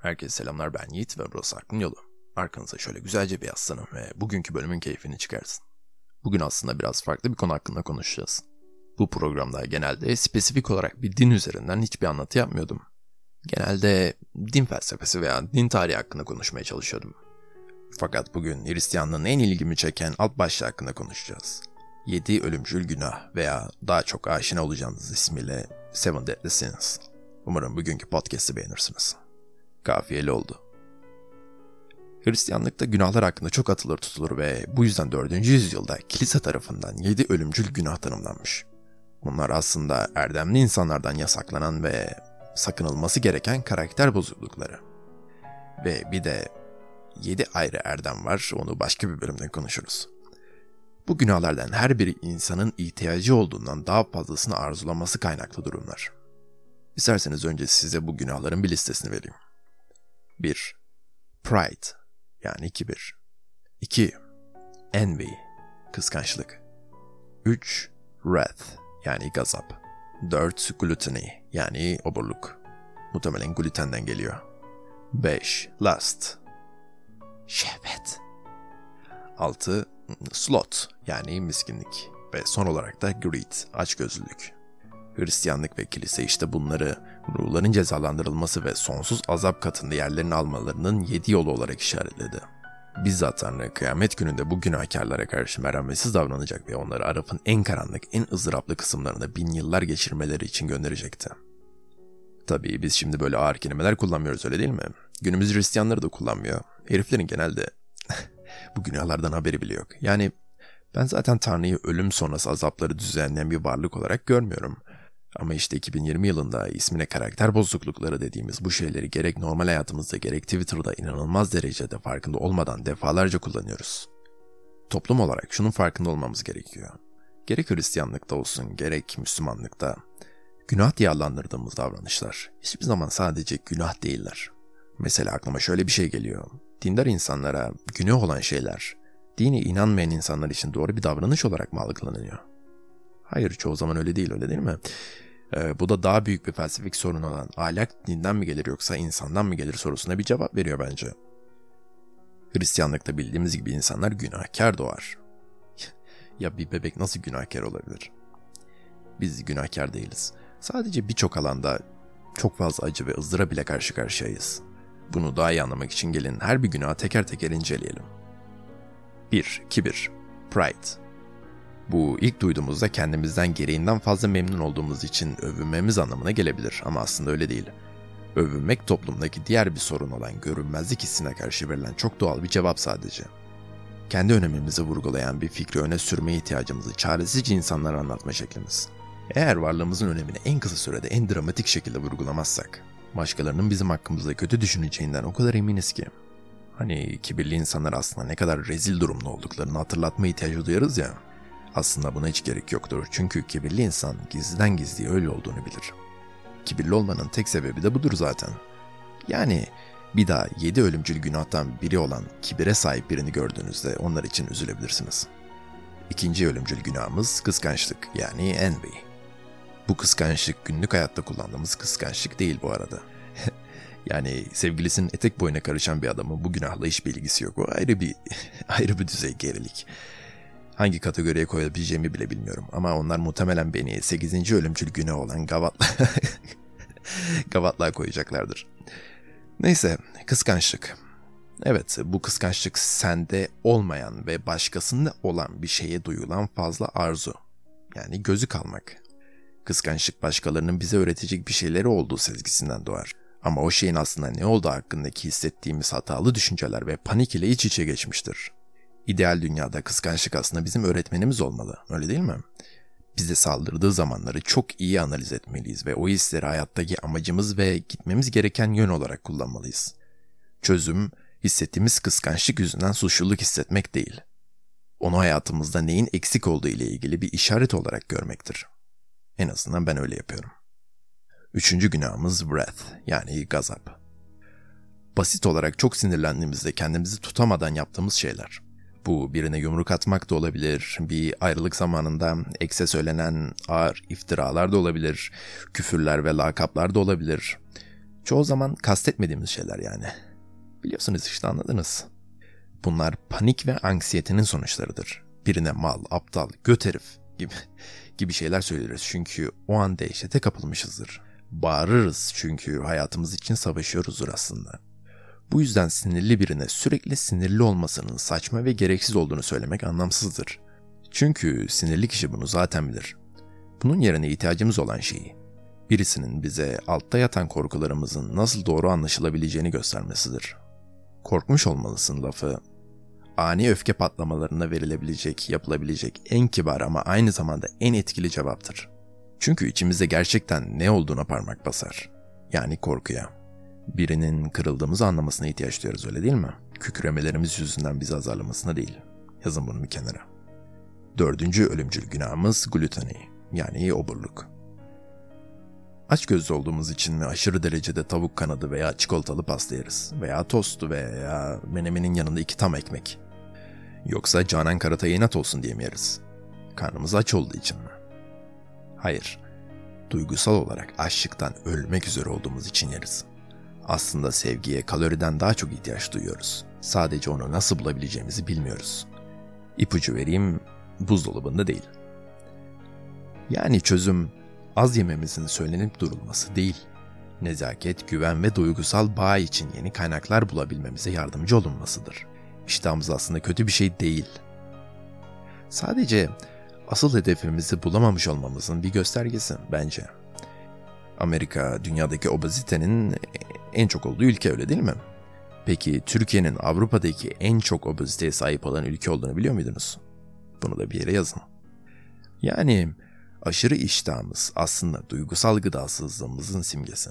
Herkese selamlar ben Yiğit ve burası Aklın Yolu. Arkanıza şöyle güzelce bir yaslanın ve bugünkü bölümün keyfini çıkarsın. Bugün aslında biraz farklı bir konu hakkında konuşacağız. Bu programda genelde spesifik olarak bir din üzerinden hiçbir anlatı yapmıyordum. Genelde din felsefesi veya din tarihi hakkında konuşmaya çalışıyordum. Fakat bugün Hristiyanlığın en ilgimi çeken alt başlığı hakkında konuşacağız. 7 ölümcül günah veya daha çok aşina olacağınız ismiyle Seven Deadly Sins. Umarım bugünkü podcast'i beğenirsiniz. Kafiyeli oldu. Hristiyanlıkta günahlar hakkında çok atılır tutulur ve bu yüzden 4. yüzyılda kilise tarafından 7 ölümcül günah tanımlanmış. Bunlar aslında erdemli insanlardan yasaklanan ve sakınılması gereken karakter bozuklukları. Ve bir de 7 ayrı erdem var, onu başka bir bölümde konuşuruz. Bu günahlardan her biri insanın ihtiyacı olduğundan daha fazlasını arzulaması kaynaklı durumlar. İsterseniz önce size bu günahların bir listesini vereyim. 1. Pride yani kibir. 2. Envy kıskançlık. 3. Wrath yani gazap. 4. Gluttony yani oburluk. Muhtemelen glutenden geliyor. 5. Lust şehvet. 6. Slot yani miskinlik ve son olarak da greed, açgözlülük. Hristiyanlık ve kilise işte bunları ruhların cezalandırılması ve sonsuz azap katında yerlerini almalarının yedi yolu olarak işaretledi. Bizzat Tanrı kıyamet gününde bu günahkarlara karşı merhametsiz davranacak ve onları Araf'ın en karanlık, en ızdıraplı kısımlarında bin yıllar geçirmeleri için gönderecekti. Tabii biz şimdi böyle ağır kelimeler kullanmıyoruz öyle değil mi? Günümüz Hristiyanları da kullanmıyor. Heriflerin genelde bu günahlardan haberi bile yok. Yani ben zaten Tanrı'yı ölüm sonrası azapları düzenleyen bir varlık olarak görmüyorum. Ama işte 2020 yılında ismine karakter bozuklukları dediğimiz bu şeyleri gerek normal hayatımızda gerek Twitter'da inanılmaz derecede farkında olmadan defalarca kullanıyoruz. Toplum olarak şunun farkında olmamız gerekiyor. Gerek Hristiyanlıkta olsun gerek Müslümanlıkta günah diye adlandırdığımız davranışlar hiçbir zaman sadece günah değiller. Mesela aklıma şöyle bir şey geliyor. Dindar insanlara günah olan şeyler, dini inanmayan insanlar için doğru bir davranış olarak mı algılanıyor? Hayır çoğu zaman öyle değil öyle değil mi? Ee, bu da daha büyük bir felsefik sorun olan ahlak dinden mi gelir yoksa insandan mı gelir sorusuna bir cevap veriyor bence. Hristiyanlıkta bildiğimiz gibi insanlar günahkar doğar. ya bir bebek nasıl günahkar olabilir? Biz günahkar değiliz. Sadece birçok alanda çok fazla acı ve ızdıra bile karşı karşıyayız. Bunu daha iyi anlamak için gelin her bir günahı teker teker inceleyelim. 1. Kibir Pride bu ilk duyduğumuzda kendimizden gereğinden fazla memnun olduğumuz için övünmemiz anlamına gelebilir ama aslında öyle değil. Övünmek toplumdaki diğer bir sorun olan görünmezlik hissine karşı verilen çok doğal bir cevap sadece. Kendi önemimizi vurgulayan bir fikri öne sürme ihtiyacımızı çaresizce insanlara anlatma şeklimiz. Eğer varlığımızın önemini en kısa sürede en dramatik şekilde vurgulamazsak, başkalarının bizim hakkımızda kötü düşüneceğinden o kadar eminiz ki. Hani kibirli insanlar aslında ne kadar rezil durumda olduklarını hatırlatma ihtiyacı duyarız ya. Aslında buna hiç gerek yoktur çünkü kibirli insan gizliden gizliye öyle olduğunu bilir. Kibirli olmanın tek sebebi de budur zaten. Yani bir daha yedi ölümcül günahtan biri olan kibire sahip birini gördüğünüzde onlar için üzülebilirsiniz. İkinci ölümcül günahımız kıskançlık yani envy. Bu kıskançlık günlük hayatta kullandığımız kıskançlık değil bu arada. yani sevgilisinin etek boyuna karışan bir adamın bu günahla hiçbir ilgisi yok. O ayrı bir ayrı bir düzey gerilik. Hangi kategoriye koyabileceğimi bile bilmiyorum. Ama onlar muhtemelen beni 8. ölümcül günü olan gavatla gavatlığa koyacaklardır. Neyse, kıskançlık. Evet, bu kıskançlık sende olmayan ve başkasında olan bir şeye duyulan fazla arzu. Yani gözü kalmak. Kıskançlık başkalarının bize öğretecek bir şeyleri olduğu sezgisinden doğar. Ama o şeyin aslında ne olduğu hakkındaki hissettiğimiz hatalı düşünceler ve panik ile iç içe geçmiştir. İdeal dünyada kıskançlık aslında bizim öğretmenimiz olmalı. Öyle değil mi? Bize saldırdığı zamanları çok iyi analiz etmeliyiz ve o hisleri hayattaki amacımız ve gitmemiz gereken yön olarak kullanmalıyız. Çözüm, hissettiğimiz kıskançlık yüzünden suçluluk hissetmek değil. Onu hayatımızda neyin eksik olduğu ile ilgili bir işaret olarak görmektir. En azından ben öyle yapıyorum. Üçüncü günahımız wrath yani gazap. Basit olarak çok sinirlendiğimizde kendimizi tutamadan yaptığımız şeyler. Bu birine yumruk atmak da olabilir, bir ayrılık zamanında ekse söylenen ağır iftiralar da olabilir, küfürler ve lakaplar da olabilir. Çoğu zaman kastetmediğimiz şeyler yani. Biliyorsunuz işte anladınız. Bunlar panik ve anksiyetenin sonuçlarıdır. Birine mal, aptal, göt herif gibi, gibi şeyler söyleriz çünkü o an dehşete kapılmışızdır. Bağırırız çünkü hayatımız için savaşıyoruzdur aslında. Bu yüzden sinirli birine sürekli sinirli olmasının saçma ve gereksiz olduğunu söylemek anlamsızdır. Çünkü sinirli kişi bunu zaten bilir. Bunun yerine ihtiyacımız olan şeyi, birisinin bize altta yatan korkularımızın nasıl doğru anlaşılabileceğini göstermesidir. Korkmuş olmalısın lafı ani öfke patlamalarına verilebilecek, yapılabilecek en kibar ama aynı zamanda en etkili cevaptır. Çünkü içimizde gerçekten ne olduğuna parmak basar. Yani korkuya. Birinin kırıldığımızı anlamasına ihtiyaç duyuyoruz öyle değil mi? Kükremelerimiz yüzünden bizi azarlamasına değil. Yazın bunu bir kenara. Dördüncü ölümcül günahımız gluteni yani oburluk. Aç gözlü olduğumuz için mi aşırı derecede tavuk kanadı veya çikolatalı pasta yeriz? Veya tostu veya menemenin yanında iki tam ekmek. Yoksa Canan Karatay'a inat olsun diye mi yeriz? Karnımız aç olduğu için mi? Hayır. Duygusal olarak açlıktan ölmek üzere olduğumuz için yeriz. Aslında sevgiye kaloriden daha çok ihtiyaç duyuyoruz. Sadece onu nasıl bulabileceğimizi bilmiyoruz. İpucu vereyim, buzdolabında değil. Yani çözüm az yememizin söylenip durulması değil. Nezaket, güven ve duygusal bağ için yeni kaynaklar bulabilmemize yardımcı olunmasıdır. İştahımız aslında kötü bir şey değil. Sadece asıl hedefimizi bulamamış olmamızın bir göstergesi bence. Amerika dünyadaki obezitenin en çok olduğu ülke öyle değil mi? Peki Türkiye'nin Avrupa'daki en çok obeziteye sahip olan ülke olduğunu biliyor muydunuz? Bunu da bir yere yazın. Yani aşırı iştahımız aslında duygusal gıdasızlığımızın simgesi.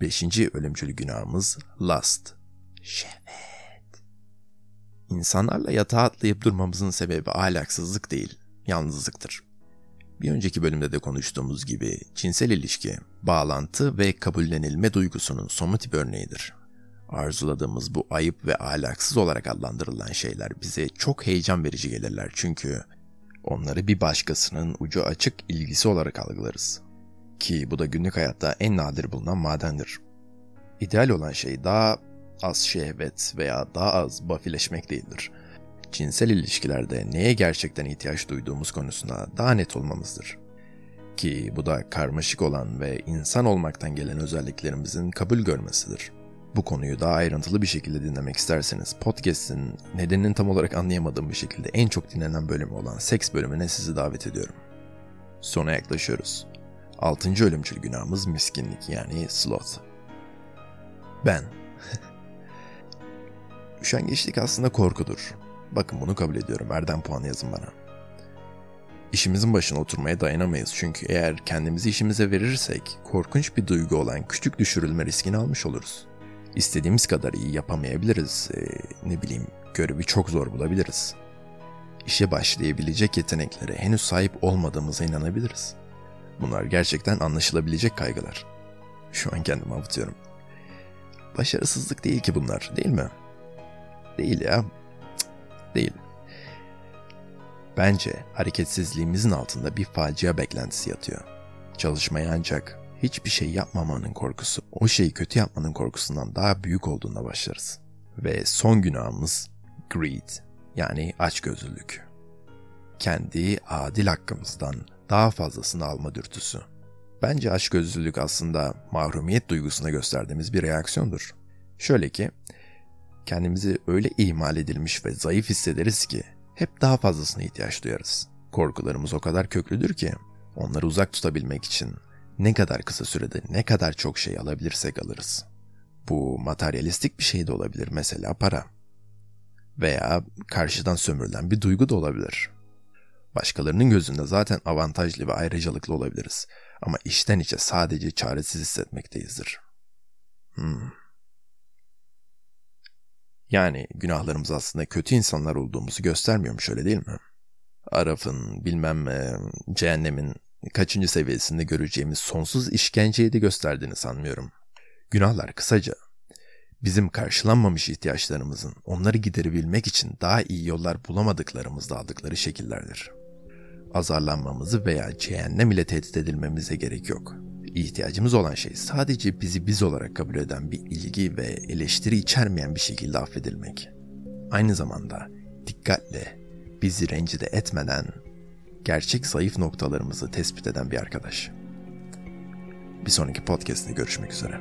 Beşinci ölümcül günahımız lust. Şehvet. İnsanlarla yatağa atlayıp durmamızın sebebi ahlaksızlık değil, yalnızlıktır. Bir önceki bölümde de konuştuğumuz gibi cinsel ilişki, bağlantı ve kabullenilme duygusunun somut örneğidir. Arzuladığımız bu ayıp ve ahlaksız olarak adlandırılan şeyler bize çok heyecan verici gelirler çünkü onları bir başkasının ucu açık ilgisi olarak algılarız. Ki bu da günlük hayatta en nadir bulunan madendir. İdeal olan şey daha az şehvet veya daha az bafileşmek değildir. Cinsel ilişkilerde neye gerçekten ihtiyaç duyduğumuz konusunda daha net olmamızdır. Ki bu da karmaşık olan ve insan olmaktan gelen özelliklerimizin kabul görmesidir. Bu konuyu daha ayrıntılı bir şekilde dinlemek isterseniz podcast'in nedenini tam olarak anlayamadığım bir şekilde en çok dinlenen bölümü olan seks bölümüne sizi davet ediyorum. Sona yaklaşıyoruz. Altıncı ölümcül günahımız miskinlik yani sloth. Ben. Üşengeçlik aslında korkudur. Bakın bunu kabul ediyorum. Erdem puanı yazın bana. İşimizin başına oturmaya dayanamayız çünkü eğer kendimizi işimize verirsek korkunç bir duygu olan küçük düşürülme riskini almış oluruz. İstediğimiz kadar iyi yapamayabiliriz. Ee, ne bileyim görevi çok zor bulabiliriz. İşe başlayabilecek yeteneklere henüz sahip olmadığımıza inanabiliriz. Bunlar gerçekten anlaşılabilecek kaygılar. Şu an kendimi avutuyorum. Başarısızlık değil ki bunlar, değil mi? Değil ya. Değil. Bence hareketsizliğimizin altında bir facia beklentisi yatıyor. Çalışmaya ancak hiçbir şey yapmamanın korkusu, o şeyi kötü yapmanın korkusundan daha büyük olduğunda başlarız. Ve son günahımız greed yani açgözlülük. Kendi adil hakkımızdan daha fazlasını alma dürtüsü. Bence açgözlülük aslında mahrumiyet duygusuna gösterdiğimiz bir reaksiyondur. Şöyle ki, kendimizi öyle ihmal edilmiş ve zayıf hissederiz ki hep daha fazlasına ihtiyaç duyarız. Korkularımız o kadar köklüdür ki onları uzak tutabilmek için ne kadar kısa sürede ne kadar çok şey alabilirsek alırız. Bu materyalistik bir şey de olabilir mesela para. Veya karşıdan sömürülen bir duygu da olabilir. Başkalarının gözünde zaten avantajlı ve ayrıcalıklı olabiliriz. Ama içten içe sadece çaresiz hissetmekteyizdir. Hmm. Yani günahlarımız aslında kötü insanlar olduğumuzu göstermiyormuş öyle değil mi? Araf'ın bilmem e, cehennemin kaçıncı seviyesinde göreceğimiz sonsuz işkenceyi de gösterdiğini sanmıyorum. Günahlar kısaca bizim karşılanmamış ihtiyaçlarımızın onları giderebilmek için daha iyi yollar bulamadıklarımızda aldıkları şekillerdir. Azarlanmamızı veya cehennem ile tehdit edilmemize gerek yok. İhtiyacımız olan şey sadece bizi biz olarak kabul eden bir ilgi ve eleştiri içermeyen bir şekilde affedilmek. Aynı zamanda dikkatle, bizi rencide etmeden gerçek zayıf noktalarımızı tespit eden bir arkadaş. Bir sonraki podcast'te görüşmek üzere.